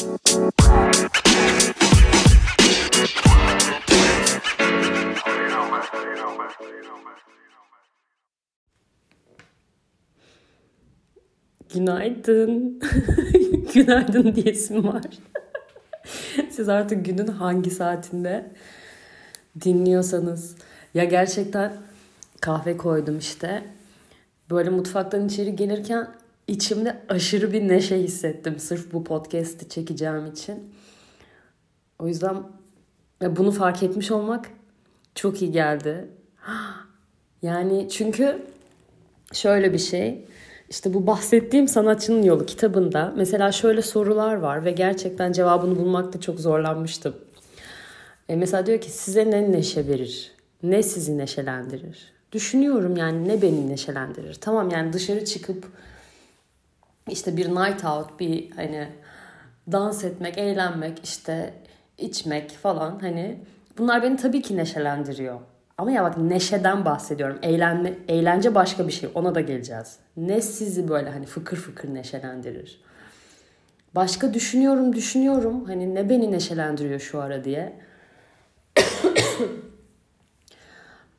Günaydın. Günaydın diyesim var. Siz artık günün hangi saatinde dinliyorsanız. Ya gerçekten kahve koydum işte. Böyle mutfaktan içeri gelirken içimde aşırı bir neşe hissettim. Sırf bu podcast'i çekeceğim için. O yüzden bunu fark etmiş olmak çok iyi geldi. Yani çünkü şöyle bir şey. İşte bu bahsettiğim sanatçının yolu kitabında mesela şöyle sorular var ve gerçekten cevabını bulmakta çok zorlanmıştım. E mesela diyor ki size ne neşe verir? Ne sizi neşelendirir? Düşünüyorum yani ne beni neşelendirir? Tamam yani dışarı çıkıp işte bir night out, bir hani dans etmek, eğlenmek, işte içmek falan hani bunlar beni tabii ki neşelendiriyor. Ama ya bak neşeden bahsediyorum. Eğlenme, eğlence başka bir şey. Ona da geleceğiz. Ne sizi böyle hani fıkır fıkır neşelendirir? Başka düşünüyorum düşünüyorum. Hani ne beni neşelendiriyor şu ara diye.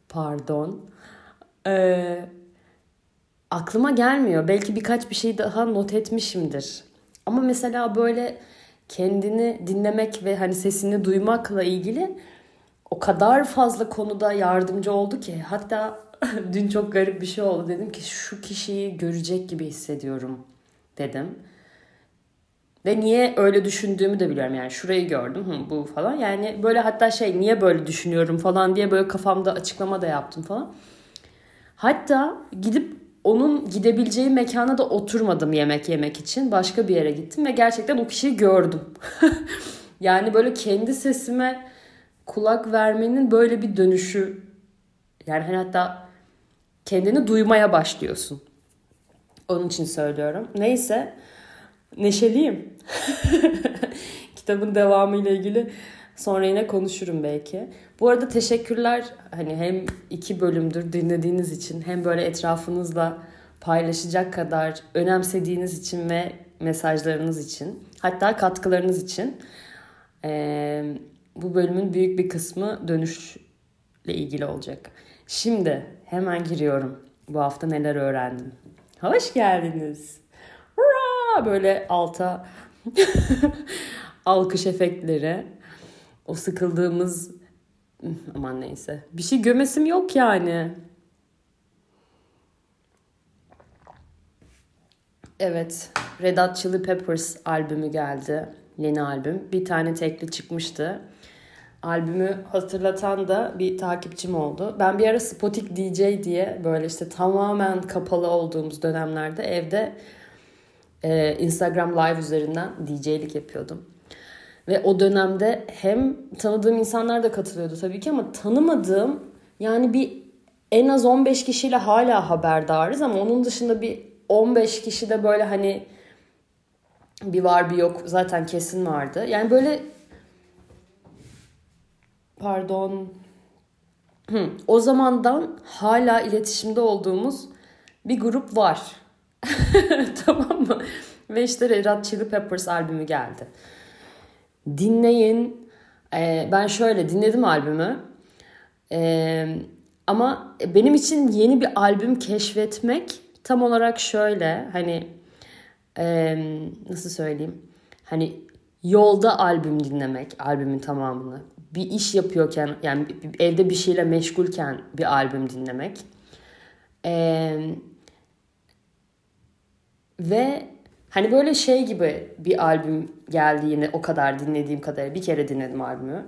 Pardon. Ee, aklıma gelmiyor. Belki birkaç bir şey daha not etmişimdir. Ama mesela böyle kendini dinlemek ve hani sesini duymakla ilgili o kadar fazla konuda yardımcı oldu ki hatta dün çok garip bir şey oldu. Dedim ki şu kişiyi görecek gibi hissediyorum dedim. Ve niye öyle düşündüğümü de biliyorum yani şurayı gördüm hı, bu falan. Yani böyle hatta şey niye böyle düşünüyorum falan diye böyle kafamda açıklama da yaptım falan. Hatta gidip onun gidebileceği mekana da oturmadım yemek yemek için. Başka bir yere gittim ve gerçekten o kişiyi gördüm. yani böyle kendi sesime kulak vermenin böyle bir dönüşü. Yani hani hatta kendini duymaya başlıyorsun. Onun için söylüyorum. Neyse neşeliyim. Kitabın devamı ile ilgili sonra yine konuşurum belki. Bu arada teşekkürler hani hem iki bölümdür dinlediğiniz için hem böyle etrafınızla paylaşacak kadar önemsediğiniz için ve mesajlarınız için hatta katkılarınız için. Ee, bu bölümün büyük bir kısmı dönüşle ilgili olacak. Şimdi hemen giriyorum. Bu hafta neler öğrendim. Hoş geldiniz. Hurra! Böyle alta alkış efektleri. O sıkıldığımız aman neyse. Bir şey gömesim yok yani. Evet. Red Hot Chili Peppers albümü geldi. Yeni albüm. Bir tane tekli çıkmıştı albümü hatırlatan da bir takipçim oldu. Ben bir ara Spotik DJ diye böyle işte tamamen kapalı olduğumuz dönemlerde evde e, Instagram Live üzerinden DJ'lik yapıyordum. Ve o dönemde hem tanıdığım insanlar da katılıyordu tabii ki ama tanımadığım yani bir en az 15 kişiyle hala haberdarız ama onun dışında bir 15 kişi de böyle hani bir var bir yok zaten kesin vardı. Yani böyle pardon o zamandan hala iletişimde olduğumuz bir grup var. tamam mı? Ve işte Red Hot Chili Peppers albümü geldi. Dinleyin. Ee, ben şöyle dinledim albümü. Ee, ama benim için yeni bir albüm keşfetmek tam olarak şöyle hani e, nasıl söyleyeyim hani yolda albüm dinlemek albümün tamamını bir iş yapıyorken yani evde bir şeyle meşgulken bir albüm dinlemek. Ee, ve hani böyle şey gibi bir albüm geldi yine o kadar dinlediğim kadar bir kere dinledim albümü.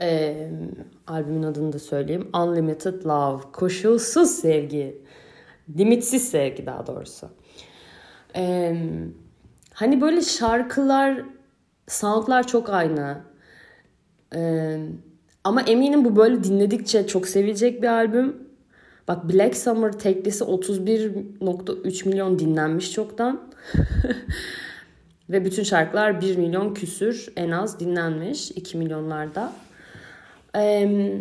Ee, albümün adını da söyleyeyim. Unlimited Love. Koşulsuz sevgi. Limitsiz sevgi daha doğrusu. Ee, hani böyle şarkılar, soundlar çok aynı. Ee, ama eminim bu böyle dinledikçe çok sevilecek bir albüm. Bak Black Summer teklisi 31.3 milyon dinlenmiş çoktan. Ve bütün şarkılar 1 milyon küsür en az dinlenmiş 2 milyonlarda. Ee,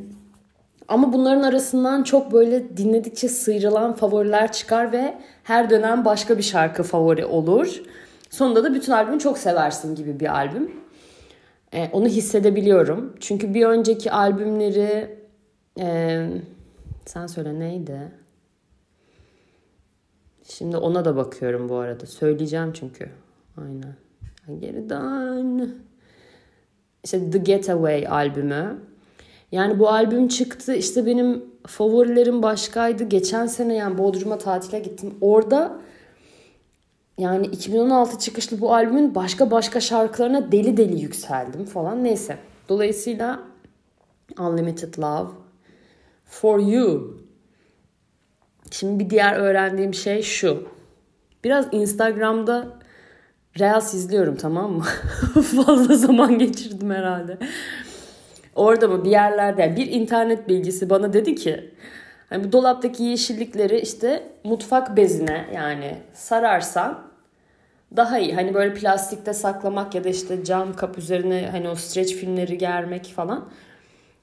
ama bunların arasından çok böyle dinledikçe sıyrılan favoriler çıkar ve her dönem başka bir şarkı favori olur. Sonunda da bütün albümü çok seversin gibi bir albüm. E, onu hissedebiliyorum. Çünkü bir önceki albümleri e, sen söyle neydi? Şimdi ona da bakıyorum bu arada. Söyleyeceğim çünkü. Aynen. Geri dön. İşte The Getaway albümü. Yani bu albüm çıktı. İşte benim favorilerim başkaydı. Geçen sene yani Bodrum'a tatile gittim. Orada yani 2016 çıkışlı bu albümün başka başka şarkılarına deli deli yükseldim falan. Neyse. Dolayısıyla Unlimited Love For You. Şimdi bir diğer öğrendiğim şey şu. Biraz Instagram'da Reels izliyorum tamam mı? Fazla zaman geçirdim herhalde. Orada mı bir yerlerde bir internet bilgisi bana dedi ki hani bu dolaptaki yeşillikleri işte mutfak bezine yani sararsan daha iyi. Hani böyle plastikte saklamak ya da işte cam kap üzerine hani o streç filmleri germek falan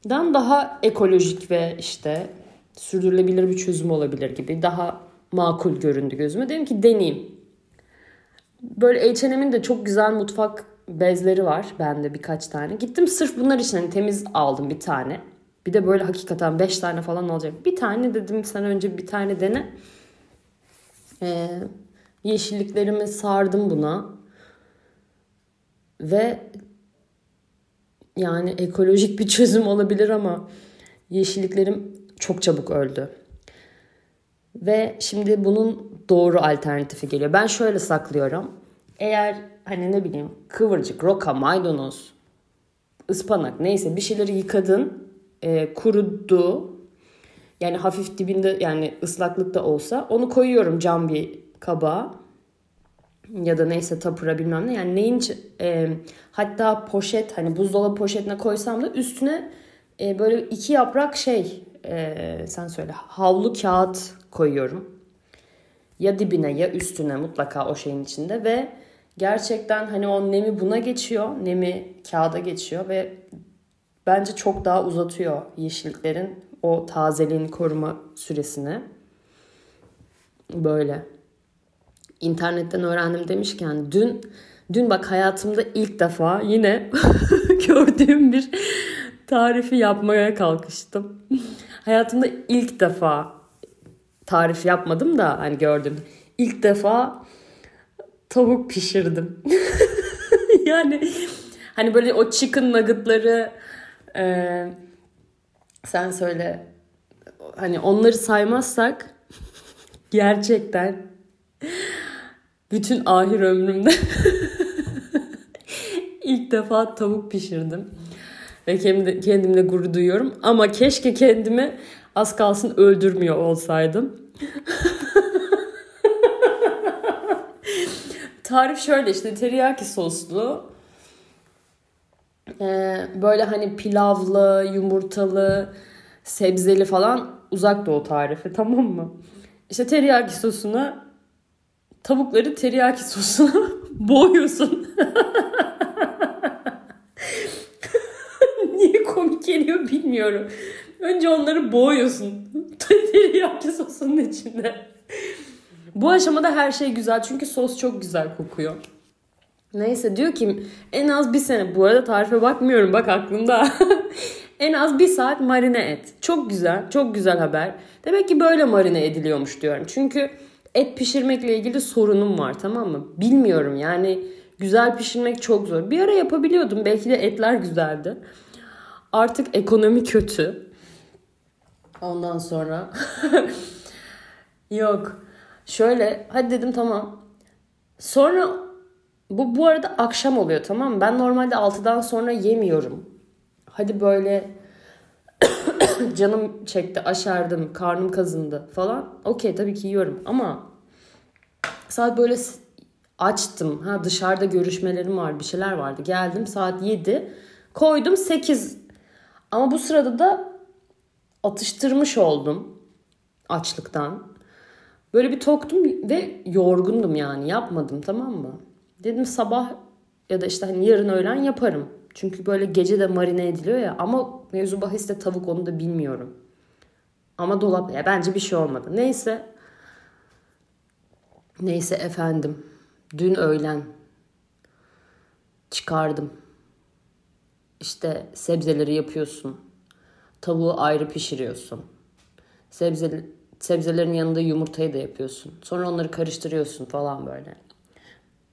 dan daha ekolojik ve işte sürdürülebilir bir çözüm olabilir gibi daha makul göründü gözüme. Dedim ki deneyeyim. Böyle H&M'in de çok güzel mutfak bezleri var bende birkaç tane. Gittim sırf bunlar için hani temiz aldım bir tane. Bir de böyle hakikaten 5 tane falan alacak. Bir tane dedim sen önce bir tane dene. Ee, yeşilliklerimi sardım buna. Ve yani ekolojik bir çözüm olabilir ama yeşilliklerim çok çabuk öldü. Ve şimdi bunun doğru alternatifi geliyor. Ben şöyle saklıyorum. Eğer hani ne bileyim kıvırcık, roka, maydanoz, ıspanak neyse bir şeyleri yıkadın, e, kurudu. Yani hafif dibinde yani ıslaklık da olsa onu koyuyorum cam bir kaba ya da neyse tapıra bilmem ne. Yani neyin e, hatta poşet hani buzdolabı poşetine koysam da üstüne e, böyle iki yaprak şey e, sen söyle havlu kağıt koyuyorum. Ya dibine ya üstüne mutlaka o şeyin içinde ve gerçekten hani o nemi buna geçiyor. Nemi kağıda geçiyor ve bence çok daha uzatıyor yeşilliklerin o tazeliğini koruma süresini. Böyle. İnternetten öğrendim demişken dün dün bak hayatımda ilk defa yine gördüğüm bir tarifi yapmaya kalkıştım. Hayatımda ilk defa tarif yapmadım da hani gördüm. İlk defa tavuk pişirdim. yani hani böyle o chicken nuggetları e, sen söyle hani onları saymazsak gerçekten bütün ahir ömrümde ilk defa tavuk pişirdim. Ve kendimle gurur duyuyorum. Ama keşke kendimi az kalsın öldürmüyor olsaydım. Tarif şöyle işte teriyaki soslu. Ee, böyle hani pilavlı, yumurtalı, sebzeli falan uzak doğu tarifi tamam mı? İşte teriyaki sosuna tavukları teriyaki sosuna boğuyorsun. Niye komik geliyor bilmiyorum. Önce onları boğuyorsun. Teriyaki sosunun içinde. Bu aşamada her şey güzel çünkü sos çok güzel kokuyor. Neyse diyor ki en az bir sene bu arada tarife bakmıyorum bak aklımda. en az bir saat marine et. Çok güzel çok güzel haber. Demek ki böyle marine ediliyormuş diyorum. Çünkü et pişirmekle ilgili sorunum var tamam mı? Bilmiyorum yani güzel pişirmek çok zor. Bir ara yapabiliyordum belki de etler güzeldi. Artık ekonomi kötü. Ondan sonra yok. Şöyle hadi dedim tamam. Sonra bu bu arada akşam oluyor tamam mı? Ben normalde 6'dan sonra yemiyorum. Hadi böyle canım çekti, aşerdim, karnım kazındı falan. Okey tabii ki yiyorum ama saat böyle açtım. Ha dışarıda görüşmelerim var, bir şeyler vardı. Geldim saat 7. Koydum 8. Ama bu sırada da atıştırmış oldum açlıktan. Böyle bir toktum ve yorgundum yani yapmadım tamam mı? Dedim sabah ya da işte hani yarın öğlen yaparım. Çünkü böyle gece de marine ediliyor ya ama mevzu bahiste tavuk onu da bilmiyorum. Ama dolap ya bence bir şey olmadı. Neyse. Neyse efendim. Dün öğlen çıkardım. İşte sebzeleri yapıyorsun. Tavuğu ayrı pişiriyorsun. Sebze, sebzelerin yanında yumurtayı da yapıyorsun. Sonra onları karıştırıyorsun falan böyle.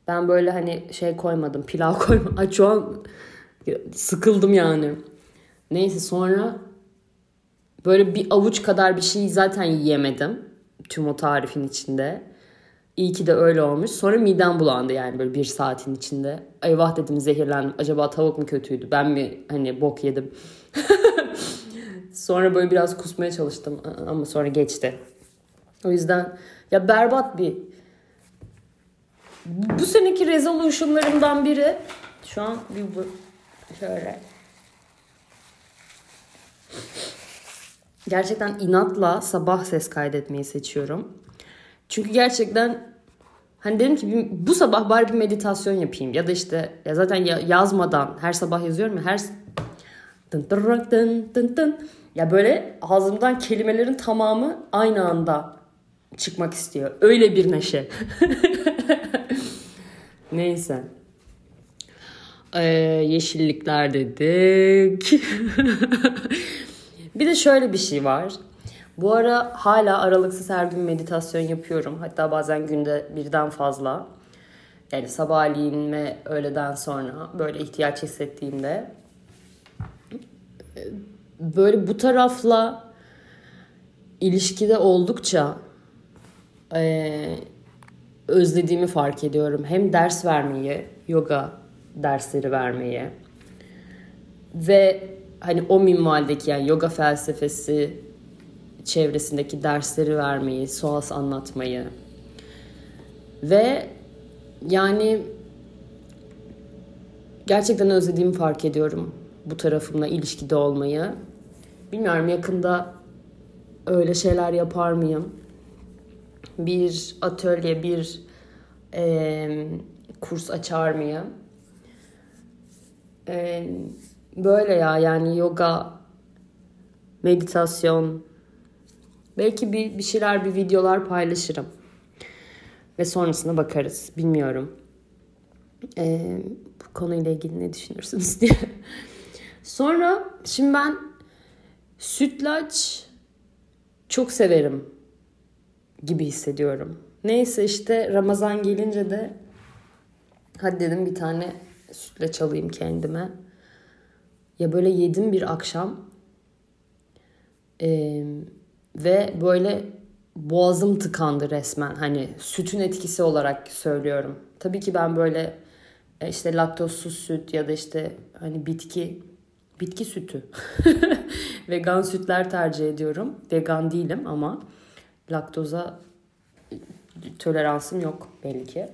Ben böyle hani şey koymadım, pilav koymadım. Ay şu an sıkıldım yani. Neyse sonra böyle bir avuç kadar bir şey zaten yiyemedim. Tüm o tarifin içinde. İyi ki de öyle olmuş. Sonra midem bulandı yani böyle bir saatin içinde. Eyvah dedim zehirlendim. Acaba tavuk mu kötüydü? Ben mi hani bok yedim? sonra böyle biraz kusmaya çalıştım ama sonra geçti. O yüzden ya berbat bir bu seneki resolution'larımdan biri şu an bir bu şöyle gerçekten inatla sabah ses kaydetmeyi seçiyorum. Çünkü gerçekten hani dedim ki bu sabah bari bir meditasyon yapayım ya da işte ya zaten yazmadan her sabah yazıyorum ya her dın dın dın dın dın ya böyle ağzımdan kelimelerin tamamı aynı anda çıkmak istiyor. Öyle bir neşe. Neyse. Ee, yeşillikler dedik. bir de şöyle bir şey var. Bu ara hala aralıksız her gün meditasyon yapıyorum. Hatta bazen günde birden fazla. Yani sabahleyin ve öğleden sonra böyle ihtiyaç hissettiğimde. Böyle bu tarafla ilişkide oldukça e, özlediğimi fark ediyorum. Hem ders vermeyi, yoga dersleri vermeyi ve hani o minvaldeki yani yoga felsefesi çevresindeki dersleri vermeyi, soğas anlatmayı ve yani gerçekten özlediğimi fark ediyorum bu tarafımla ilişkide olmayı. Bilmiyorum yakında öyle şeyler yapar mıyım? Bir atölye, bir e, kurs açar mıyım? E, böyle ya yani yoga, meditasyon, belki bir, bir şeyler, bir videolar paylaşırım. Ve sonrasına bakarız. Bilmiyorum. E, bu konuyla ilgili ne düşünürsünüz diye. Sonra şimdi ben sütlaç çok severim gibi hissediyorum. Neyse işte Ramazan gelince de hadi dedim bir tane sütlaç alayım kendime. Ya böyle yedim bir akşam. Ee, ve böyle boğazım tıkandı resmen. Hani sütün etkisi olarak söylüyorum. Tabii ki ben böyle e, işte laktozsuz süt ya da işte hani bitki bitki sütü vegan sütler tercih ediyorum. Vegan değilim ama laktoza toleransım yok belli ki.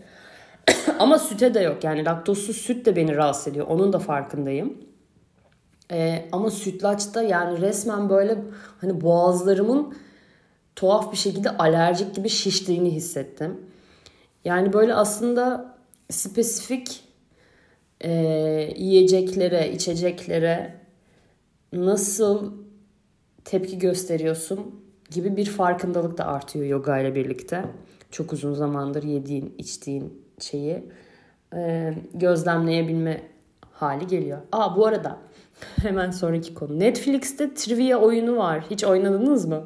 Ama süte de yok. Yani laktozsuz süt de beni rahatsız ediyor. Onun da farkındayım. Ee, ama sütlaçta yani resmen böyle hani boğazlarımın tuhaf bir şekilde alerjik gibi şiştiğini hissettim. Yani böyle aslında spesifik e, yiyeceklere, içeceklere nasıl tepki gösteriyorsun gibi bir farkındalık da artıyor yoga ile birlikte. Çok uzun zamandır yediğin, içtiğin şeyi e, gözlemleyebilme hali geliyor. Aa bu arada hemen sonraki konu. Netflix'te trivia oyunu var. Hiç oynadınız mı?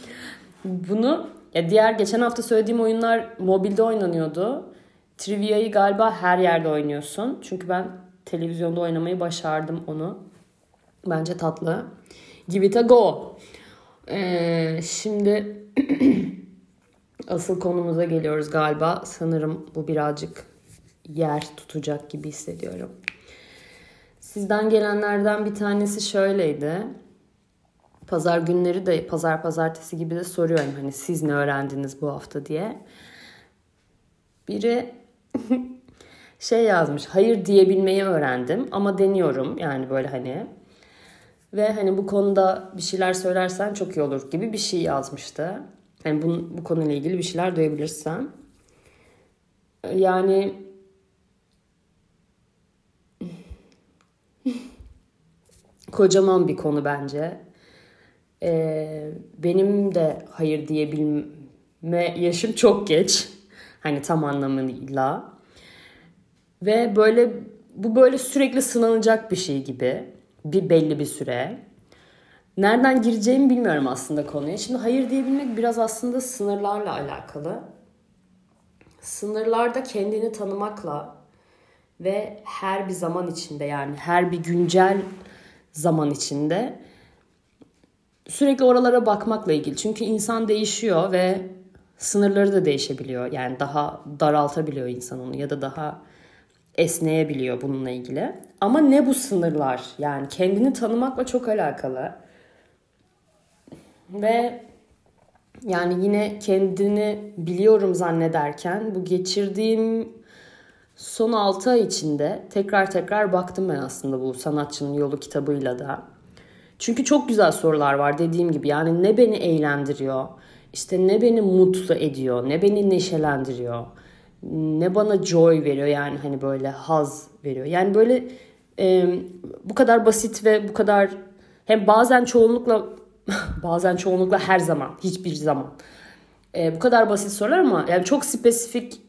Bunu ya diğer geçen hafta söylediğim oyunlar mobilde oynanıyordu. Trivia'yı galiba her yerde oynuyorsun. Çünkü ben televizyonda oynamayı başardım onu. Bence tatlı. Give it a go. Ee, şimdi asıl konumuza geliyoruz galiba. Sanırım bu birazcık yer tutacak gibi hissediyorum. Sizden gelenlerden bir tanesi şöyleydi. Pazar günleri de pazar pazartesi gibi de soruyorum hani siz ne öğrendiniz bu hafta diye. Biri şey yazmış hayır diyebilmeyi öğrendim ama deniyorum yani böyle hani ve hani bu konuda bir şeyler söylersen çok iyi olur gibi bir şey yazmıştı. Yani bu, bu konuyla ilgili bir şeyler duyabilirsen. Yani kocaman bir konu bence. Ee, benim de hayır diyebilme yaşım çok geç. Hani tam anlamıyla. Ve böyle bu böyle sürekli sınanacak bir şey gibi bir belli bir süre. Nereden gireceğimi bilmiyorum aslında konuya. Şimdi hayır diyebilmek biraz aslında sınırlarla alakalı. Sınırlarda kendini tanımakla ve her bir zaman içinde yani her bir güncel zaman içinde sürekli oralara bakmakla ilgili. Çünkü insan değişiyor ve sınırları da değişebiliyor. Yani daha daraltabiliyor insan onu ya da daha esneyebiliyor bununla ilgili. Ama ne bu sınırlar? Yani kendini tanımakla çok alakalı. Ve yani yine kendini biliyorum zannederken bu geçirdiğim son 6 ay içinde tekrar tekrar baktım ben aslında bu sanatçının yolu kitabıyla da. Çünkü çok güzel sorular var dediğim gibi. Yani ne beni eğlendiriyor? İşte ne beni mutlu ediyor? Ne beni neşelendiriyor? Ne bana joy veriyor? Yani hani böyle haz veriyor. Yani böyle e, bu kadar basit ve bu kadar hem bazen çoğunlukla bazen çoğunlukla her zaman hiçbir zaman e, bu kadar basit sorular ama yani çok spesifik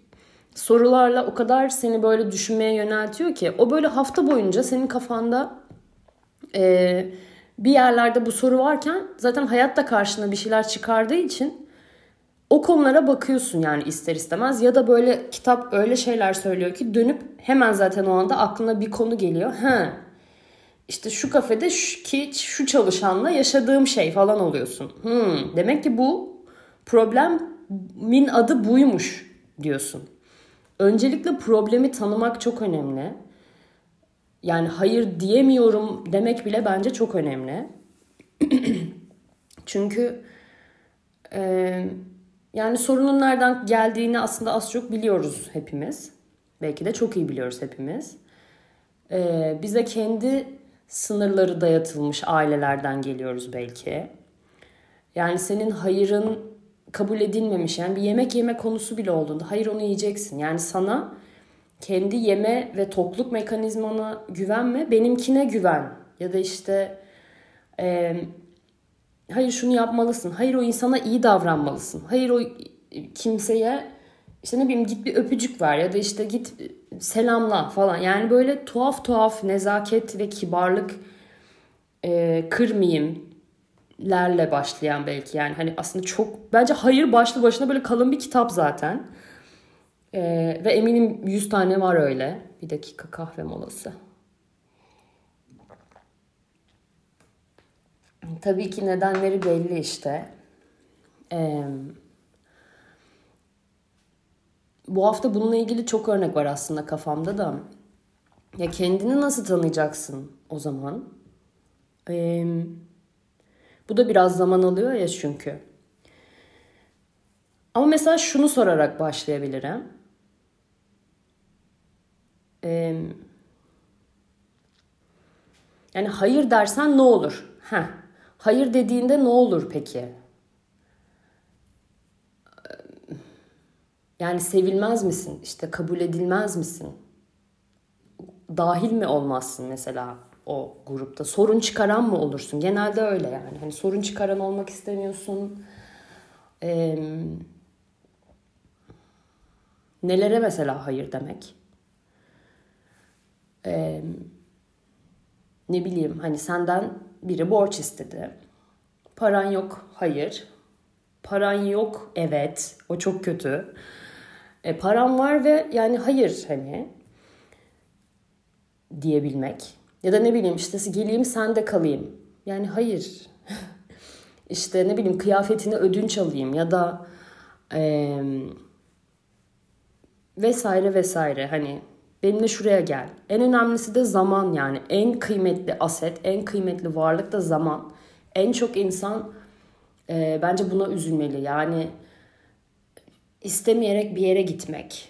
sorularla o kadar seni böyle düşünmeye yöneltiyor ki o böyle hafta boyunca senin kafanda e, bir yerlerde bu soru varken zaten hayatta karşına bir şeyler çıkardığı için o konulara bakıyorsun yani ister istemez ya da böyle kitap öyle şeyler söylüyor ki dönüp hemen zaten o anda aklına bir konu geliyor. Ha işte şu kafede şu, ki şu çalışanla yaşadığım şey falan oluyorsun. Hmm, demek ki bu problemin adı buymuş diyorsun. Öncelikle problemi tanımak çok önemli. Yani hayır diyemiyorum demek bile bence çok önemli. Çünkü e, yani sorunun nereden geldiğini aslında az çok biliyoruz hepimiz. Belki de çok iyi biliyoruz hepimiz. E, bize kendi sınırları dayatılmış ailelerden geliyoruz belki. Yani senin hayırın kabul edilmemiş yani bir yemek yeme konusu bile olduğunda hayır onu yiyeceksin. Yani sana kendi yeme ve tokluk mekanizmana güvenme, benimkine güven. Ya da işte e, hayır şunu yapmalısın, hayır o insana iyi davranmalısın, hayır o kimseye işte ne bileyim git bir öpücük ver ya da işte git selamla falan. Yani böyle tuhaf tuhaf nezaket ve kibarlık e, kırmayayım lerle başlayan belki yani hani aslında çok bence hayır başlı başına böyle kalın bir kitap zaten. Ee, ve eminim 100 tane var öyle. Bir dakika kahve molası. Tabii ki nedenleri belli işte. Ee, bu hafta bununla ilgili çok örnek var aslında kafamda da. Ya kendini nasıl tanıyacaksın o zaman? Ee, bu da biraz zaman alıyor ya çünkü. Ama mesela şunu sorarak başlayabilirim. Ee, yani hayır dersen ne olur? Heh. Hayır dediğinde ne olur peki? Yani sevilmez misin? İşte kabul edilmez misin? Dahil mi olmazsın mesela o grupta? Sorun çıkaran mı olursun? Genelde öyle yani. Hani sorun çıkaran olmak istemiyorsun. Ee, nelere mesela hayır demek? Ee, ne bileyim hani senden biri borç istedi. Paran yok, hayır. Paran yok, evet. O çok kötü. E, param var ve yani hayır hani diyebilmek. Ya da ne bileyim işte geleyim sen de kalayım. Yani hayır. işte ne bileyim kıyafetini ödünç alayım ya da e, vesaire vesaire hani benimle şuraya gel. En önemlisi de zaman yani en kıymetli aset, en kıymetli varlık da zaman. En çok insan e, bence buna üzülmeli. Yani istemeyerek bir yere gitmek,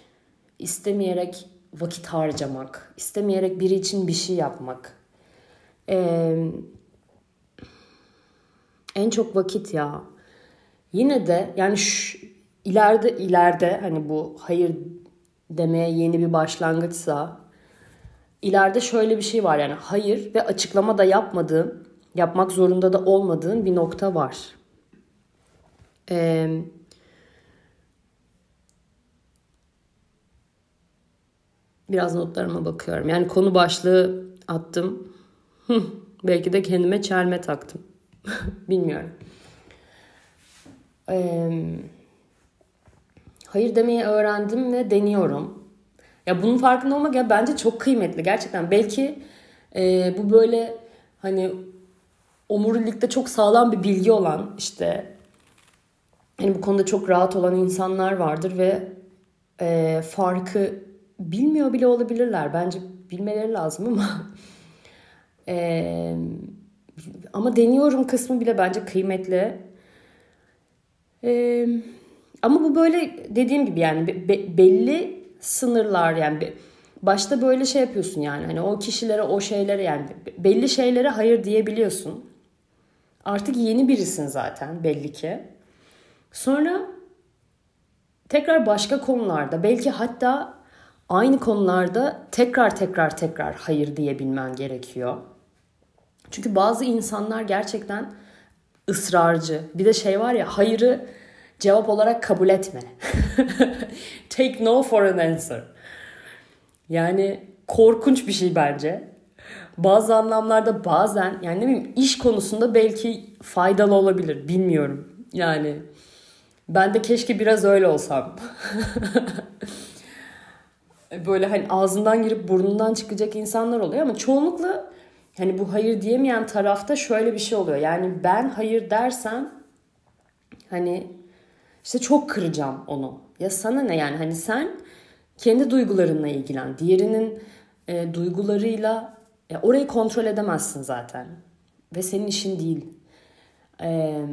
istemeyerek vakit harcamak, istemeyerek biri için bir şey yapmak. Ee, en çok vakit ya. Yine de yani şu, ileride ileride hani bu hayır demeye yeni bir başlangıçsa ileride şöyle bir şey var yani hayır ve açıklama da yapmadığın, yapmak zorunda da olmadığın bir nokta var. Eee Biraz notlarıma bakıyorum. Yani konu başlığı attım. Belki de kendime çelme taktım. Bilmiyorum. Ee, hayır demeyi öğrendim ve deniyorum. Ya bunun farkında olmak ya bence çok kıymetli gerçekten. Belki e, bu böyle hani omurilikte çok sağlam bir bilgi olan işte hani bu konuda çok rahat olan insanlar vardır ve e, farkı bilmiyor bile olabilirler. Bence bilmeleri lazım ama e, ama deniyorum kısmı bile bence kıymetli. E, ama bu böyle dediğim gibi yani be, belli sınırlar yani be, başta böyle şey yapıyorsun yani hani o kişilere o şeylere yani belli şeylere hayır diyebiliyorsun. Artık yeni birisin zaten belli ki. Sonra tekrar başka konularda belki hatta aynı konularda tekrar tekrar tekrar hayır diyebilmen gerekiyor. Çünkü bazı insanlar gerçekten ısrarcı. Bir de şey var ya hayırı cevap olarak kabul etme. Take no for an answer. Yani korkunç bir şey bence. Bazı anlamlarda bazen yani ne bileyim iş konusunda belki faydalı olabilir bilmiyorum. Yani ben de keşke biraz öyle olsam. Böyle hani ağzından girip burnundan çıkacak insanlar oluyor ama çoğunlukla hani bu hayır diyemeyen tarafta şöyle bir şey oluyor. Yani ben hayır dersem hani işte çok kıracağım onu. Ya sana ne yani hani sen kendi duygularınla ilgilen. Diğerinin e, duygularıyla ya orayı kontrol edemezsin zaten. Ve senin işin değil. Eee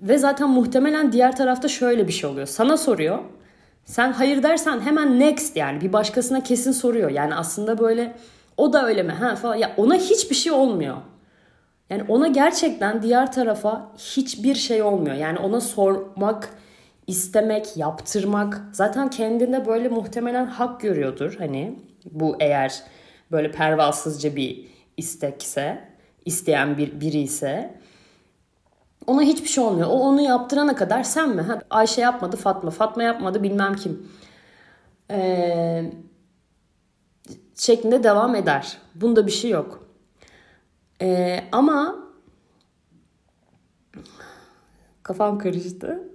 ve zaten muhtemelen diğer tarafta şöyle bir şey oluyor. Sana soruyor. Sen hayır dersen hemen next yani bir başkasına kesin soruyor. Yani aslında böyle o da öyle mi? Ha falan. Ya ona hiçbir şey olmuyor. Yani ona gerçekten diğer tarafa hiçbir şey olmuyor. Yani ona sormak, istemek, yaptırmak zaten kendinde böyle muhtemelen hak görüyordur. Hani bu eğer böyle pervasızca bir istekse, isteyen bir biri ise ona hiçbir şey olmuyor. O onu yaptırana kadar sen mi? Ha, Ayşe yapmadı Fatma. Fatma yapmadı bilmem kim. Ee, şeklinde devam eder. Bunda bir şey yok. Ee, ama kafam karıştı.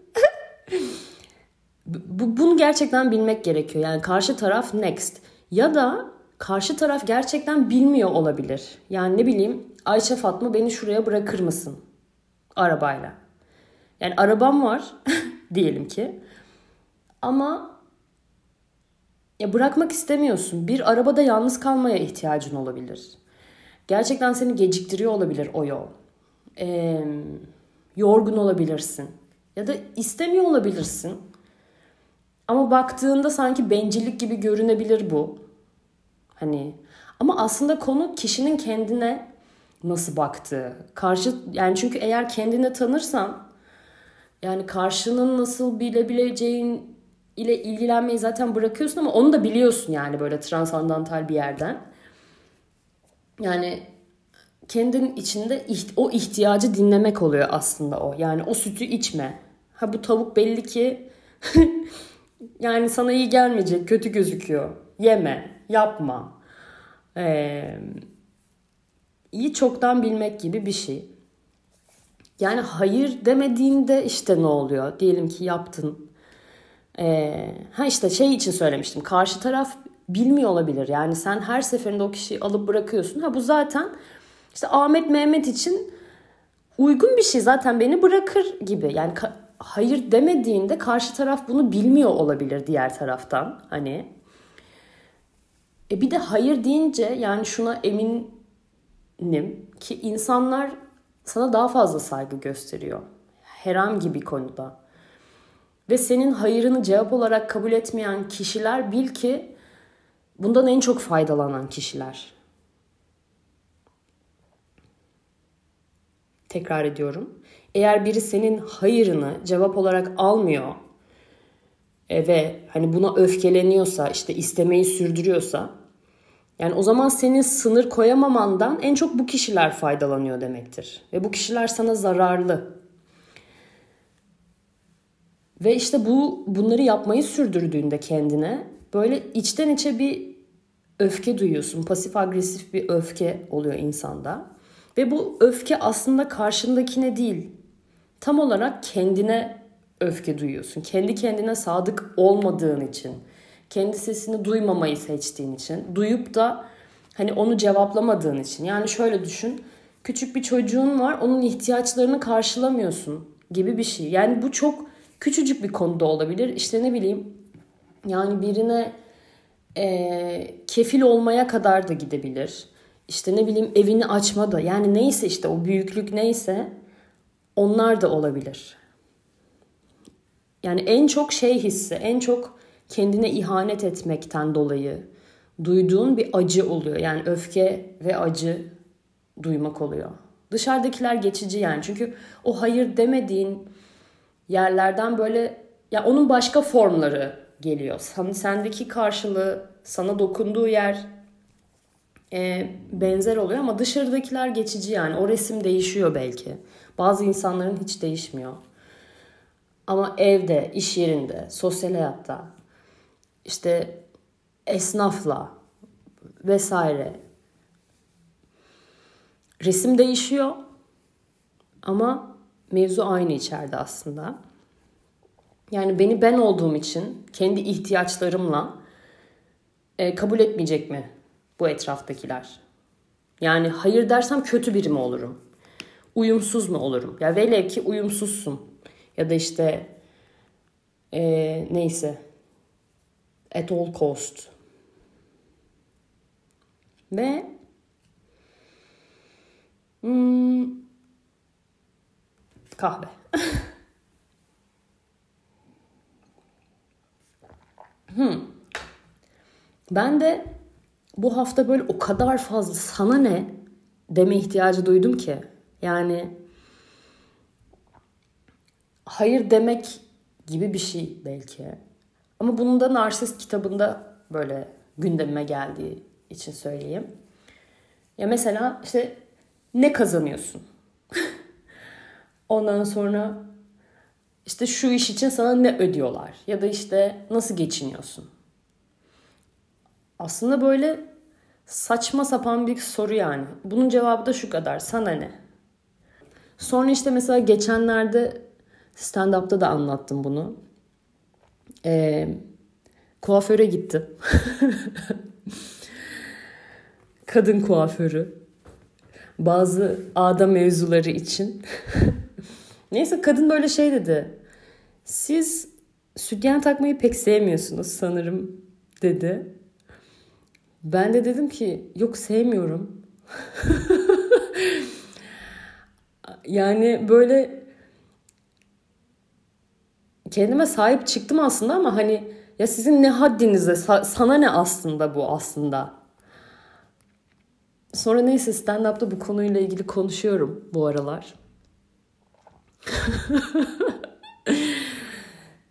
Bu, bunu gerçekten bilmek gerekiyor. Yani karşı taraf next. Ya da karşı taraf gerçekten bilmiyor olabilir. Yani ne bileyim Ayşe Fatma beni şuraya bırakır mısın? Arabayla. Yani arabam var diyelim ki. Ama ya bırakmak istemiyorsun. Bir arabada yalnız kalmaya ihtiyacın olabilir. Gerçekten seni geciktiriyor olabilir o yol. Ee, yorgun olabilirsin. Ya da istemiyor olabilirsin. Ama baktığında sanki bencillik gibi görünebilir bu. Hani ama aslında konu kişinin kendine nasıl baktığı. Karşı yani çünkü eğer kendini tanırsan yani karşının nasıl bilebileceğin ile ilgilenmeyi zaten bırakıyorsun ama onu da biliyorsun yani böyle transandantal bir yerden. Yani kendin içinde o ihtiyacı dinlemek oluyor aslında o. Yani o sütü içme. Ha bu tavuk belli ki yani sana iyi gelmeyecek, kötü gözüküyor. Yeme, yapma. Eee iyi çoktan bilmek gibi bir şey. Yani hayır demediğinde işte ne oluyor? Diyelim ki yaptın. Ee, ha işte şey için söylemiştim. Karşı taraf bilmiyor olabilir. Yani sen her seferinde o kişiyi alıp bırakıyorsun. Ha bu zaten işte Ahmet Mehmet için uygun bir şey. Zaten beni bırakır gibi. Yani ka- hayır demediğinde karşı taraf bunu bilmiyor olabilir diğer taraftan. Hani e bir de hayır deyince yani şuna emin nim ki insanlar sana daha fazla saygı gösteriyor. Herhangi bir konuda. Ve senin hayırını cevap olarak kabul etmeyen kişiler bil ki bundan en çok faydalanan kişiler. Tekrar ediyorum. Eğer biri senin hayırını cevap olarak almıyor e, ve hani buna öfkeleniyorsa, işte istemeyi sürdürüyorsa yani o zaman senin sınır koyamamandan en çok bu kişiler faydalanıyor demektir. Ve bu kişiler sana zararlı. Ve işte bu bunları yapmayı sürdürdüğünde kendine böyle içten içe bir öfke duyuyorsun. Pasif agresif bir öfke oluyor insanda. Ve bu öfke aslında karşındakine değil, tam olarak kendine öfke duyuyorsun. Kendi kendine sadık olmadığın için, kendi sesini duymamayı seçtiğin için, duyup da hani onu cevaplamadığın için. Yani şöyle düşün. Küçük bir çocuğun var, onun ihtiyaçlarını karşılamıyorsun gibi bir şey. Yani bu çok küçücük bir konuda olabilir. İşte ne bileyim yani birine e, kefil olmaya kadar da gidebilir. İşte ne bileyim evini açma da yani neyse işte o büyüklük neyse onlar da olabilir. Yani en çok şey hissi, en çok kendine ihanet etmekten dolayı duyduğun bir acı oluyor. Yani öfke ve acı duymak oluyor. Dışarıdakiler geçici yani. Çünkü o hayır demediğin yerlerden böyle ya onun başka formları geliyor. Sen, sendeki karşılığı, sana dokunduğu yer e, benzer oluyor ama dışarıdakiler geçici yani. O resim değişiyor belki. Bazı insanların hiç değişmiyor. Ama evde, iş yerinde, sosyal hayatta, işte esnafla vesaire resim değişiyor ama mevzu aynı içeride aslında. Yani beni ben olduğum için kendi ihtiyaçlarımla e, kabul etmeyecek mi bu etraftakiler? Yani hayır dersem kötü biri mi olurum? Uyumsuz mu olurum? Ya velev ki uyumsuzsun. Ya da işte e, neyse at all cost. Ve hmm, kahve. hmm. Ben de bu hafta böyle o kadar fazla sana ne deme ihtiyacı duydum ki. Yani hayır demek gibi bir şey belki. Ama bunun da Narsist kitabında böyle gündemime geldiği için söyleyeyim. Ya mesela işte ne kazanıyorsun? Ondan sonra işte şu iş için sana ne ödüyorlar? Ya da işte nasıl geçiniyorsun? Aslında böyle saçma sapan bir soru yani. Bunun cevabı da şu kadar. Sana ne? Sonra işte mesela geçenlerde stand-up'ta da anlattım bunu. Ee, kuaföre gittim. Kadın kuaförü. Bazı ağda mevzuları için. Neyse kadın böyle şey dedi. Siz sütyen takmayı pek sevmiyorsunuz sanırım dedi. Ben de dedim ki yok sevmiyorum. yani böyle kendime sahip çıktım aslında ama hani ya sizin ne haddinize sana ne aslında bu aslında. Sonra neyse stand-up'ta bu konuyla ilgili konuşuyorum bu aralar.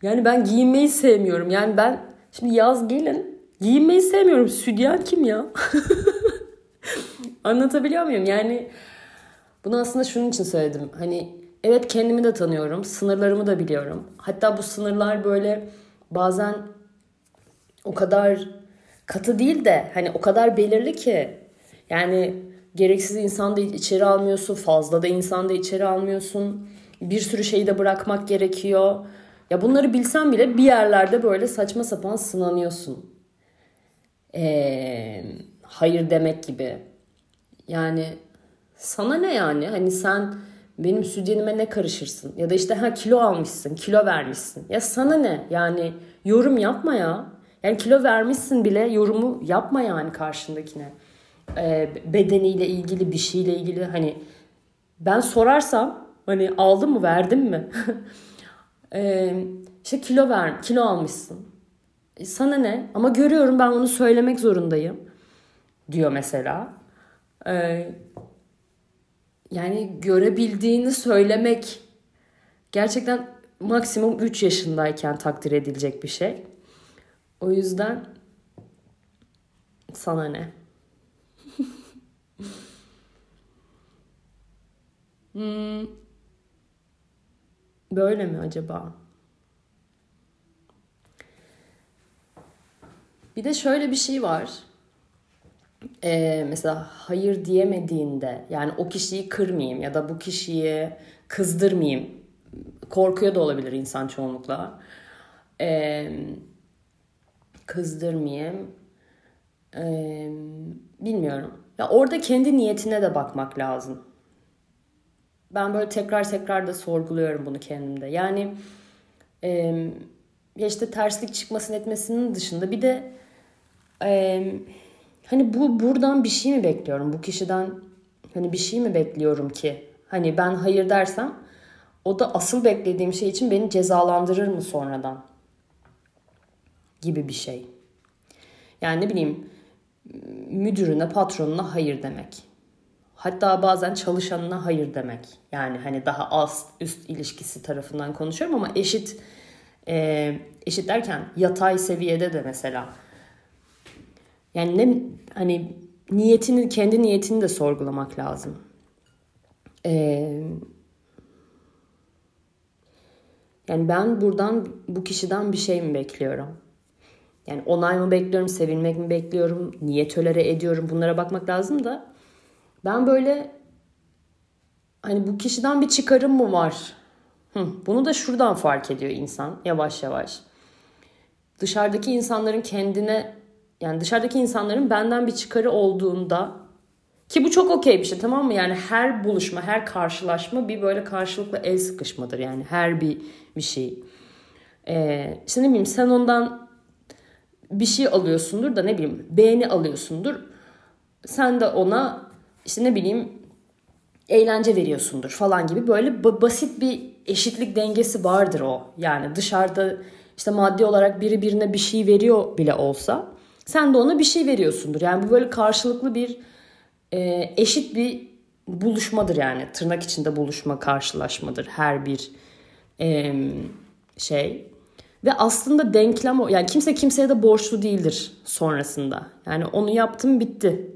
yani ben giyinmeyi sevmiyorum. Yani ben şimdi yaz gelin giyinmeyi sevmiyorum. Südyen kim ya? Anlatabiliyor muyum? Yani bunu aslında şunun için söyledim. Hani evet kendimi de tanıyorum. Sınırlarımı da biliyorum. Hatta bu sınırlar böyle bazen o kadar katı değil de hani o kadar belirli ki yani gereksiz insan da içeri almıyorsun, fazla da insan da içeri almıyorsun. Bir sürü şeyi de bırakmak gerekiyor. Ya bunları bilsen bile bir yerlerde böyle saçma sapan sınanıyorsun. Ee, hayır demek gibi. Yani sana ne yani? Hani sen benim sütyenime ne karışırsın? Ya da işte ha kilo almışsın, kilo vermişsin. Ya sana ne? Yani yorum yapma ya. Yani kilo vermişsin bile yorumu yapma yani karşındakine. Ee, bedeniyle ilgili bir şeyle ilgili hani ben sorarsam hani aldım mı verdim mi? ee, işte kilo ver, kilo almışsın. E, sana ne? Ama görüyorum ben onu söylemek zorundayım diyor mesela. Ee, yani görebildiğini söylemek gerçekten maksimum 3 yaşındayken takdir edilecek bir şey. O yüzden sana ne? hmm. Böyle mi acaba? Bir de şöyle bir şey var. Ee, mesela hayır diyemediğinde yani o kişiyi kırmayayım ya da bu kişiyi kızdırmayayım. Korkuyor da olabilir insan çoğunlukla. Ee, kızdırmayayım. Ee, bilmiyorum. Ya orada kendi niyetine de bakmak lazım. Ben böyle tekrar tekrar da sorguluyorum bunu kendimde. Yani e, işte terslik çıkmasın etmesinin dışında bir de e, hani bu buradan bir şey mi bekliyorum? Bu kişiden hani bir şey mi bekliyorum ki? Hani ben hayır dersem o da asıl beklediğim şey için beni cezalandırır mı sonradan? Gibi bir şey. Yani ne bileyim müdürüne, patronuna hayır demek. Hatta bazen çalışanına hayır demek. Yani hani daha az üst ilişkisi tarafından konuşuyorum ama eşit e, eşit derken yatay seviyede de mesela. Yani ne hani niyetini kendi niyetini de sorgulamak lazım. Ee, yani ben buradan bu kişiden bir şey mi bekliyorum? Yani onay mı bekliyorum, sevilmek mi bekliyorum, niye tölere ediyorum bunlara bakmak lazım da ben böyle hani bu kişiden bir çıkarım mı var? Hı, bunu da şuradan fark ediyor insan yavaş yavaş. Dışarıdaki insanların kendine yani dışarıdaki insanların benden bir çıkarı olduğunda ki bu çok okey bir şey tamam mı? Yani her buluşma, her karşılaşma bir böyle karşılıklı el sıkışmadır yani her bir bir şey. Ee, işte ne bileyim sen ondan bir şey alıyorsundur da ne bileyim beğeni alıyorsundur. Sen de ona işte ne bileyim eğlence veriyorsundur falan gibi böyle basit bir eşitlik dengesi vardır o. Yani dışarıda işte maddi olarak biri birine bir şey veriyor bile olsa sen de ona bir şey veriyorsundur. Yani bu böyle karşılıklı bir e, eşit bir buluşmadır yani. Tırnak içinde buluşma, karşılaşmadır her bir e, şey. Ve aslında denklem o. Yani kimse kimseye de borçlu değildir sonrasında. Yani onu yaptım bitti.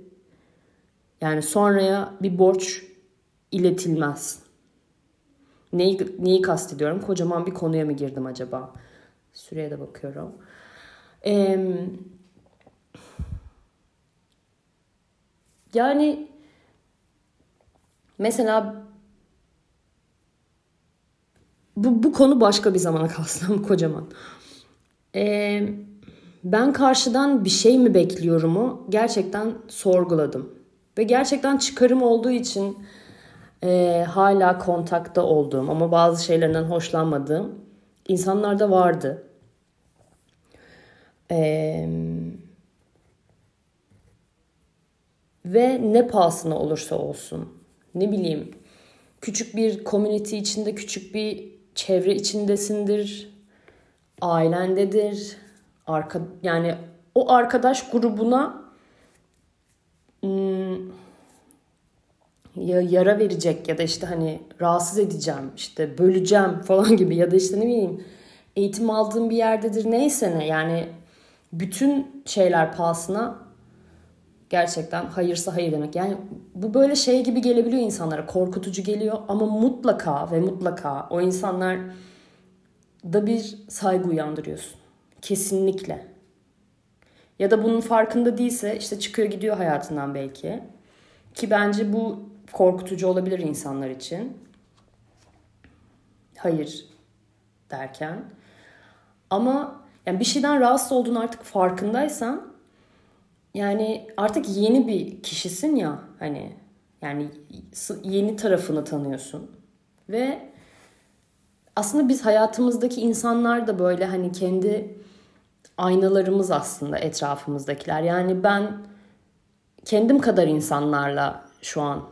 Yani sonraya bir borç iletilmez. Neyi, neyi kastediyorum? Kocaman bir konuya mı girdim acaba? Süreye de bakıyorum. Ee, yani mesela bu, bu konu başka bir zamana kalsın kocaman. Ee, ben karşıdan bir şey mi bekliyorumu gerçekten sorguladım. Ve gerçekten çıkarım olduğu için e, hala kontakta olduğum ama bazı şeylerinden hoşlanmadığım insanlar da vardı. Ee, ve ne pahasına olursa olsun ne bileyim küçük bir community içinde küçük bir çevre içindesindir ailendedir arka yani o arkadaş grubuna hmm, ya yara verecek ya da işte hani rahatsız edeceğim işte böleceğim falan gibi ya da işte ne bileyim eğitim aldığım bir yerdedir neyse ne. Yani bütün şeyler pahasına gerçekten hayırsa hayır demek. Yani bu böyle şey gibi gelebiliyor insanlara korkutucu geliyor ama mutlaka ve mutlaka o insanlar da bir saygı uyandırıyorsun. Kesinlikle. Ya da bunun farkında değilse işte çıkıyor gidiyor hayatından belki. Ki bence bu korkutucu olabilir insanlar için. Hayır derken. Ama yani bir şeyden rahatsız olduğunu artık farkındaysan yani artık yeni bir kişisin ya hani yani yeni tarafını tanıyorsun ve aslında biz hayatımızdaki insanlar da böyle hani kendi aynalarımız aslında etrafımızdakiler. Yani ben kendim kadar insanlarla şu an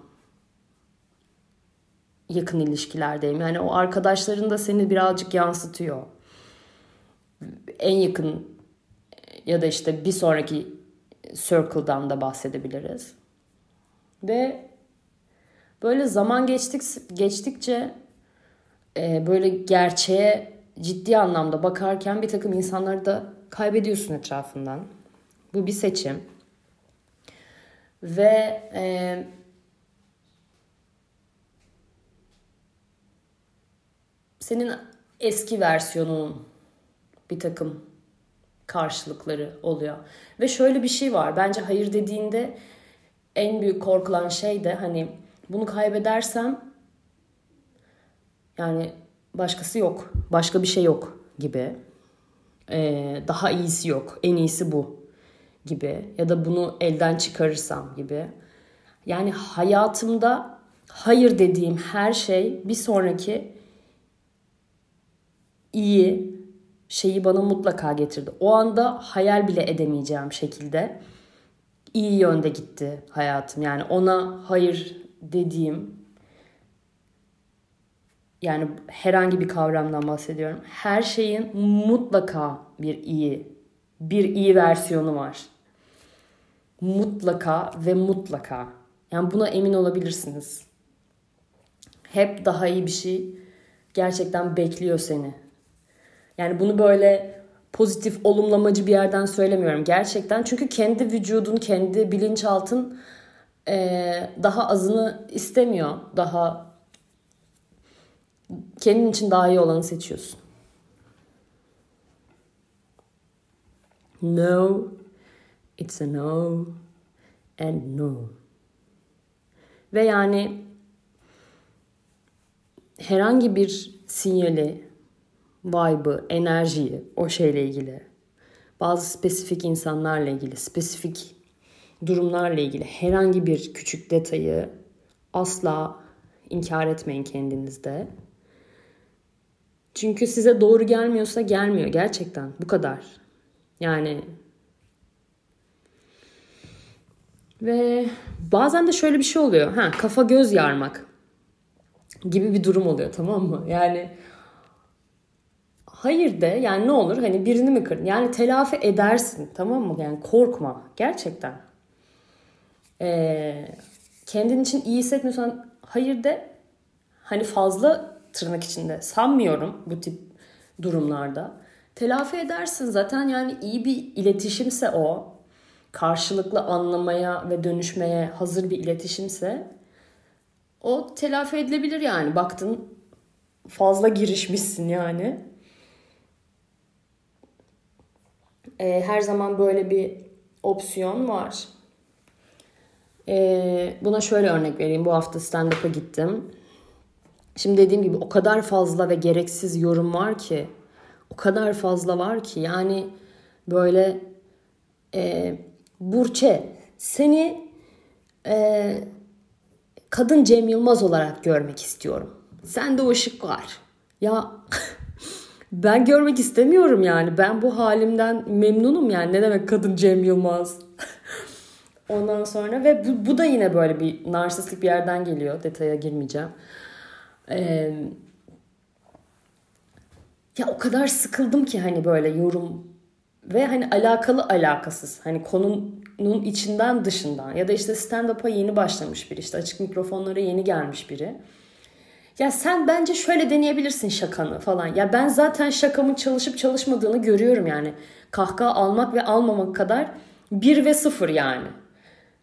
yakın ilişkilerdeyim. Yani o arkadaşların da seni birazcık yansıtıyor. En yakın ya da işte bir sonraki circle'dan da bahsedebiliriz. Ve böyle zaman geçtik geçtikçe e, böyle gerçeğe ciddi anlamda bakarken bir takım insanları da kaybediyorsun etrafından. Bu bir seçim. Ve e, senin eski versiyonun bir takım karşılıkları oluyor. Ve şöyle bir şey var. Bence hayır dediğinde en büyük korkulan şey de hani bunu kaybedersem yani başkası yok. Başka bir şey yok gibi. Ee, daha iyisi yok. En iyisi bu gibi. Ya da bunu elden çıkarırsam gibi. Yani hayatımda hayır dediğim her şey bir sonraki iyi şeyi bana mutlaka getirdi. O anda hayal bile edemeyeceğim şekilde iyi yönde gitti hayatım. Yani ona hayır dediğim yani herhangi bir kavramdan bahsediyorum. Her şeyin mutlaka bir iyi, bir iyi versiyonu var. Mutlaka ve mutlaka. Yani buna emin olabilirsiniz. Hep daha iyi bir şey gerçekten bekliyor seni. Yani bunu böyle pozitif, olumlamacı bir yerden söylemiyorum. Gerçekten çünkü kendi vücudun, kendi bilinçaltın ee, daha azını istemiyor. Daha kendin için daha iyi olanı seçiyorsun. No, it's a no and no. Ve yani herhangi bir sinyali, vibe'ı, enerjiyi o şeyle ilgili, bazı spesifik insanlarla ilgili, spesifik durumlarla ilgili herhangi bir küçük detayı asla inkar etmeyin kendinizde. Çünkü size doğru gelmiyorsa gelmiyor gerçekten. Bu kadar. Yani ve bazen de şöyle bir şey oluyor. Ha kafa göz yarmak gibi bir durum oluyor tamam mı? Yani hayır de yani ne olur hani birini mi kırdın? Yani telafi edersin tamam mı? Yani korkma gerçekten. Ee, kendin için iyi hissetmiyorsan hayır de hani fazla tırnak içinde sanmıyorum bu tip durumlarda. Telafi edersin zaten yani iyi bir iletişimse o karşılıklı anlamaya ve dönüşmeye hazır bir iletişimse o telafi edilebilir yani. Baktın fazla girişmişsin yani. Ee, her zaman böyle bir opsiyon var. Ee, buna şöyle örnek vereyim. Bu hafta stand-up'a gittim. Şimdi dediğim gibi o kadar fazla ve gereksiz yorum var ki. O kadar fazla var ki. Yani böyle e, Burçe seni e, kadın Cem Yılmaz olarak görmek istiyorum. Sende o ışık var. Ya ben görmek istemiyorum yani. Ben bu halimden memnunum yani. Ne demek kadın Cem Yılmaz? Ondan sonra ve bu, bu da yine böyle bir narsistik bir yerden geliyor. Detaya girmeyeceğim. Ee, ya o kadar sıkıldım ki hani böyle yorum ve hani alakalı alakasız hani konunun içinden dışından ya da işte stand-up'a yeni başlamış biri işte açık mikrofonlara yeni gelmiş biri. Ya sen bence şöyle deneyebilirsin şakanı falan. Ya ben zaten şakamın çalışıp çalışmadığını görüyorum yani. Kahkaha almak ve almamak kadar bir ve sıfır yani.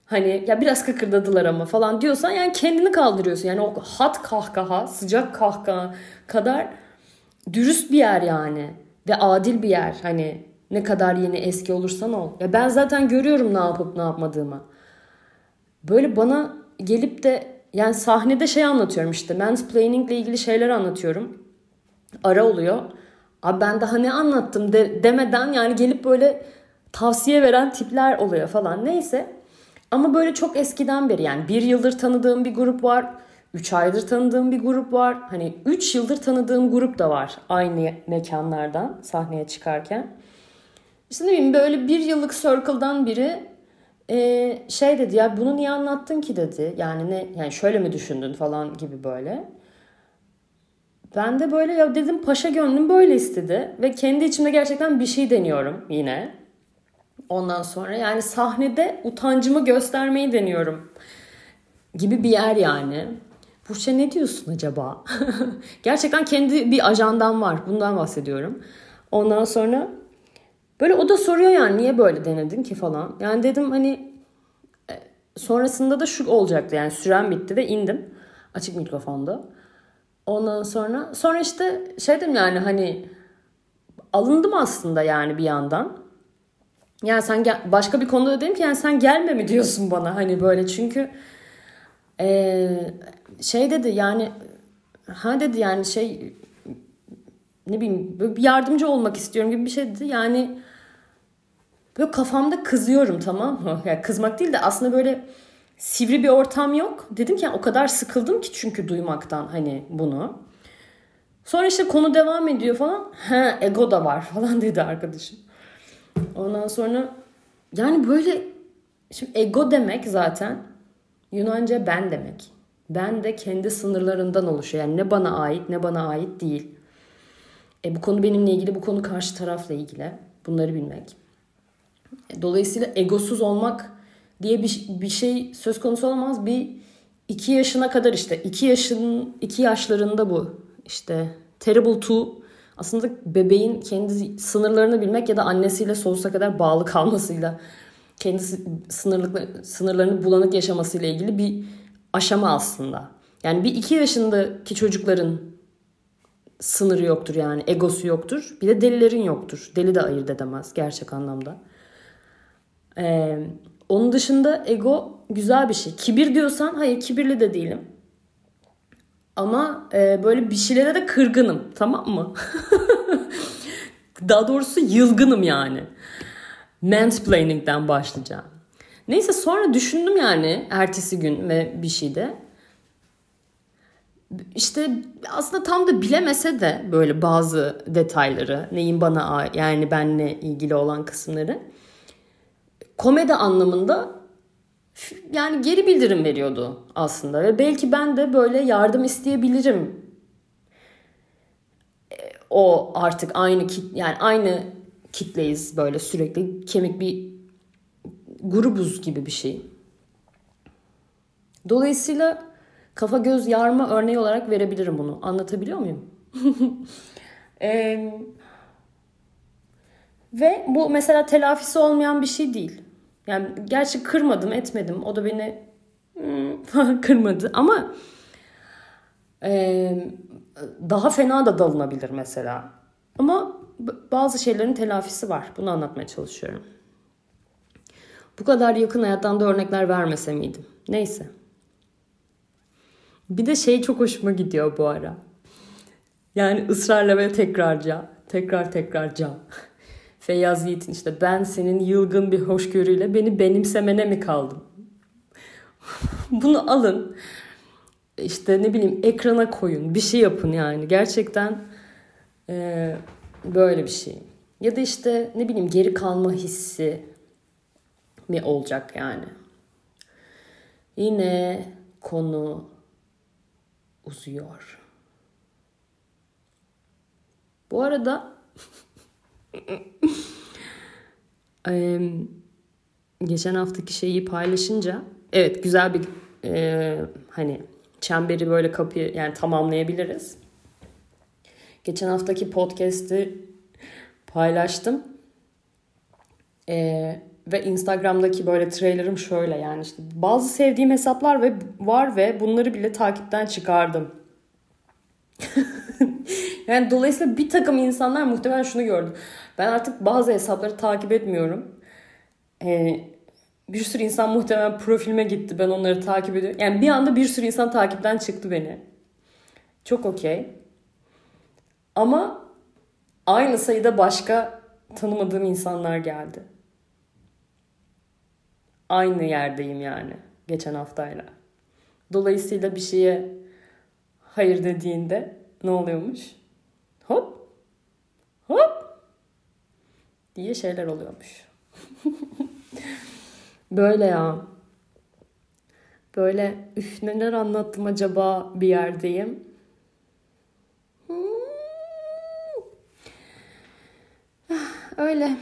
Hani ya biraz kıkırdadılar ama falan diyorsan yani kendini kaldırıyorsun. Yani o hat kahkaha, sıcak kahkaha kadar dürüst bir yer yani. Ve adil bir yer. Hani ne kadar yeni eski olursan ol. Ya ben zaten görüyorum ne yapıp ne yapmadığımı. Böyle bana gelip de yani sahnede şey anlatıyorum işte mansplaining ile ilgili şeyler anlatıyorum. Ara oluyor. Abi ben daha ne anlattım de, demeden yani gelip böyle tavsiye veren tipler oluyor falan. Neyse. Ama böyle çok eskiden beri yani bir yıldır tanıdığım bir grup var. 3 aydır tanıdığım bir grup var. Hani 3 yıldır tanıdığım grup da var aynı mekanlardan sahneye çıkarken. İşte ne bileyim böyle bir yıllık circle'dan biri e, şey dedi ya bunu niye anlattın ki dedi. Yani ne yani şöyle mi düşündün falan gibi böyle. Ben de böyle ya dedim paşa gönlüm böyle istedi ve kendi içimde gerçekten bir şey deniyorum yine. Ondan sonra yani sahnede utancımı göstermeyi deniyorum gibi bir yer yani. Burçe ne diyorsun acaba? Gerçekten kendi bir ajandan var. Bundan bahsediyorum. Ondan sonra böyle o da soruyor yani niye böyle denedin ki falan. Yani dedim hani e, sonrasında da şu olacaktı yani süren bitti ve indim açık mikrofonda. Ondan sonra sonra işte şey dedim yani hani alındım aslında yani bir yandan. Yani sen gel, başka bir konuda dedim ki yani sen gelme mi diyorsun bana hani böyle çünkü ee, şey dedi yani ha dedi yani şey ne bileyim bir yardımcı olmak istiyorum gibi bir şey dedi. Yani böyle kafamda kızıyorum tamam mı? Yani kızmak değil de aslında böyle sivri bir ortam yok. Dedim ki yani o kadar sıkıldım ki çünkü duymaktan hani bunu. Sonra işte konu devam ediyor falan. He ego da var falan dedi arkadaşım. Ondan sonra yani böyle şimdi ego demek zaten Yunanca ben demek. Ben de kendi sınırlarından oluşuyor. Yani ne bana ait ne bana ait değil. E, bu konu benimle ilgili, bu konu karşı tarafla ilgili. Bunları bilmek. Dolayısıyla egosuz olmak diye bir, bir şey söz konusu olamaz. Bir iki yaşına kadar işte iki yaşın iki yaşlarında bu işte terrible two aslında bebeğin kendi sınırlarını bilmek ya da annesiyle sonsuza kadar bağlı kalmasıyla kendi sınırlı, sınırlarını bulanık yaşamasıyla ilgili bir aşama aslında. Yani bir iki yaşındaki çocukların sınırı yoktur yani egosu yoktur. Bir de delilerin yoktur. Deli de ayırt edemez gerçek anlamda. Ee, onun dışında ego güzel bir şey. Kibir diyorsan hayır kibirli de değilim. Ama e, böyle bir şeylere de kırgınım tamam mı? Daha doğrusu yılgınım yani. Mansplaining'den başlayacağım. Neyse sonra düşündüm yani ertesi gün ve bir şeyde. İşte aslında tam da bilemese de böyle bazı detayları, neyin bana yani benle ilgili olan kısımları komedi anlamında yani geri bildirim veriyordu aslında ve belki ben de böyle yardım isteyebilirim. E, o artık aynı kit yani aynı kitleyiz böyle sürekli kemik bir grubuz gibi bir şey. Dolayısıyla kafa göz yarma örneği olarak verebilirim bunu. Anlatabiliyor muyum? ee, ve bu mesela telafisi olmayan bir şey değil. Yani gerçi kırmadım etmedim. O da beni hmm, kırmadı ama e, daha fena da dalınabilir mesela. Ama bazı şeylerin telafisi var. Bunu anlatmaya çalışıyorum. Bu kadar yakın hayattan da örnekler vermese miydim? Neyse. Bir de şey çok hoşuma gidiyor bu ara. Yani ısrarla ve tekrarca, tekrar tekrarca. Feyyaz Yiğit'in işte ben senin yılgın bir hoşgörüyle beni benimsemene mi kaldım? Bunu alın. İşte ne bileyim ekrana koyun. Bir şey yapın yani. Gerçekten e, böyle bir şey. Ya da işte ne bileyim geri kalma hissi mi olacak yani. Yine konu uzuyor. Bu arada geçen haftaki şeyi paylaşınca evet güzel bir e, hani çemberi böyle kapıyı yani tamamlayabiliriz. Geçen haftaki podcast'i paylaştım. E, ve Instagram'daki böyle trailerım şöyle yani işte bazı sevdiğim hesaplar ve var ve bunları bile takipten çıkardım. yani dolayısıyla bir takım insanlar muhtemelen şunu gördü. Ben artık bazı hesapları takip etmiyorum. Ee, bir sürü insan muhtemelen profilime gitti. Ben onları takip ediyorum. Yani bir anda bir sürü insan takipten çıktı beni. Çok okey. Ama aynı sayıda başka tanımadığım insanlar geldi. Aynı yerdeyim yani geçen haftayla. Dolayısıyla bir şeye hayır dediğinde ne oluyormuş? Hop hop diye şeyler oluyormuş. Böyle ya. Böyle üf neler anlattım acaba bir yerdeyim. Hmm. Öyle.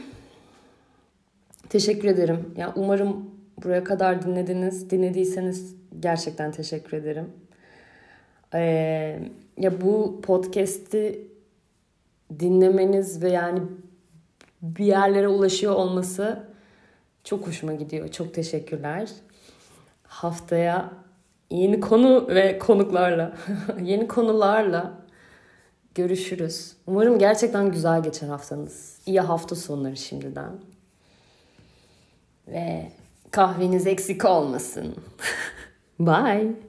Teşekkür ederim. Ya umarım buraya kadar dinlediniz. Dinlediyseniz gerçekten teşekkür ederim. Ee, ya bu podcast'i dinlemeniz ve yani bir yerlere ulaşıyor olması çok hoşuma gidiyor. Çok teşekkürler. Haftaya yeni konu ve konuklarla, yeni konularla görüşürüz. Umarım gerçekten güzel geçer haftanız. İyi hafta sonları şimdiden. Ve kahveniz eksik olmasın. Bye.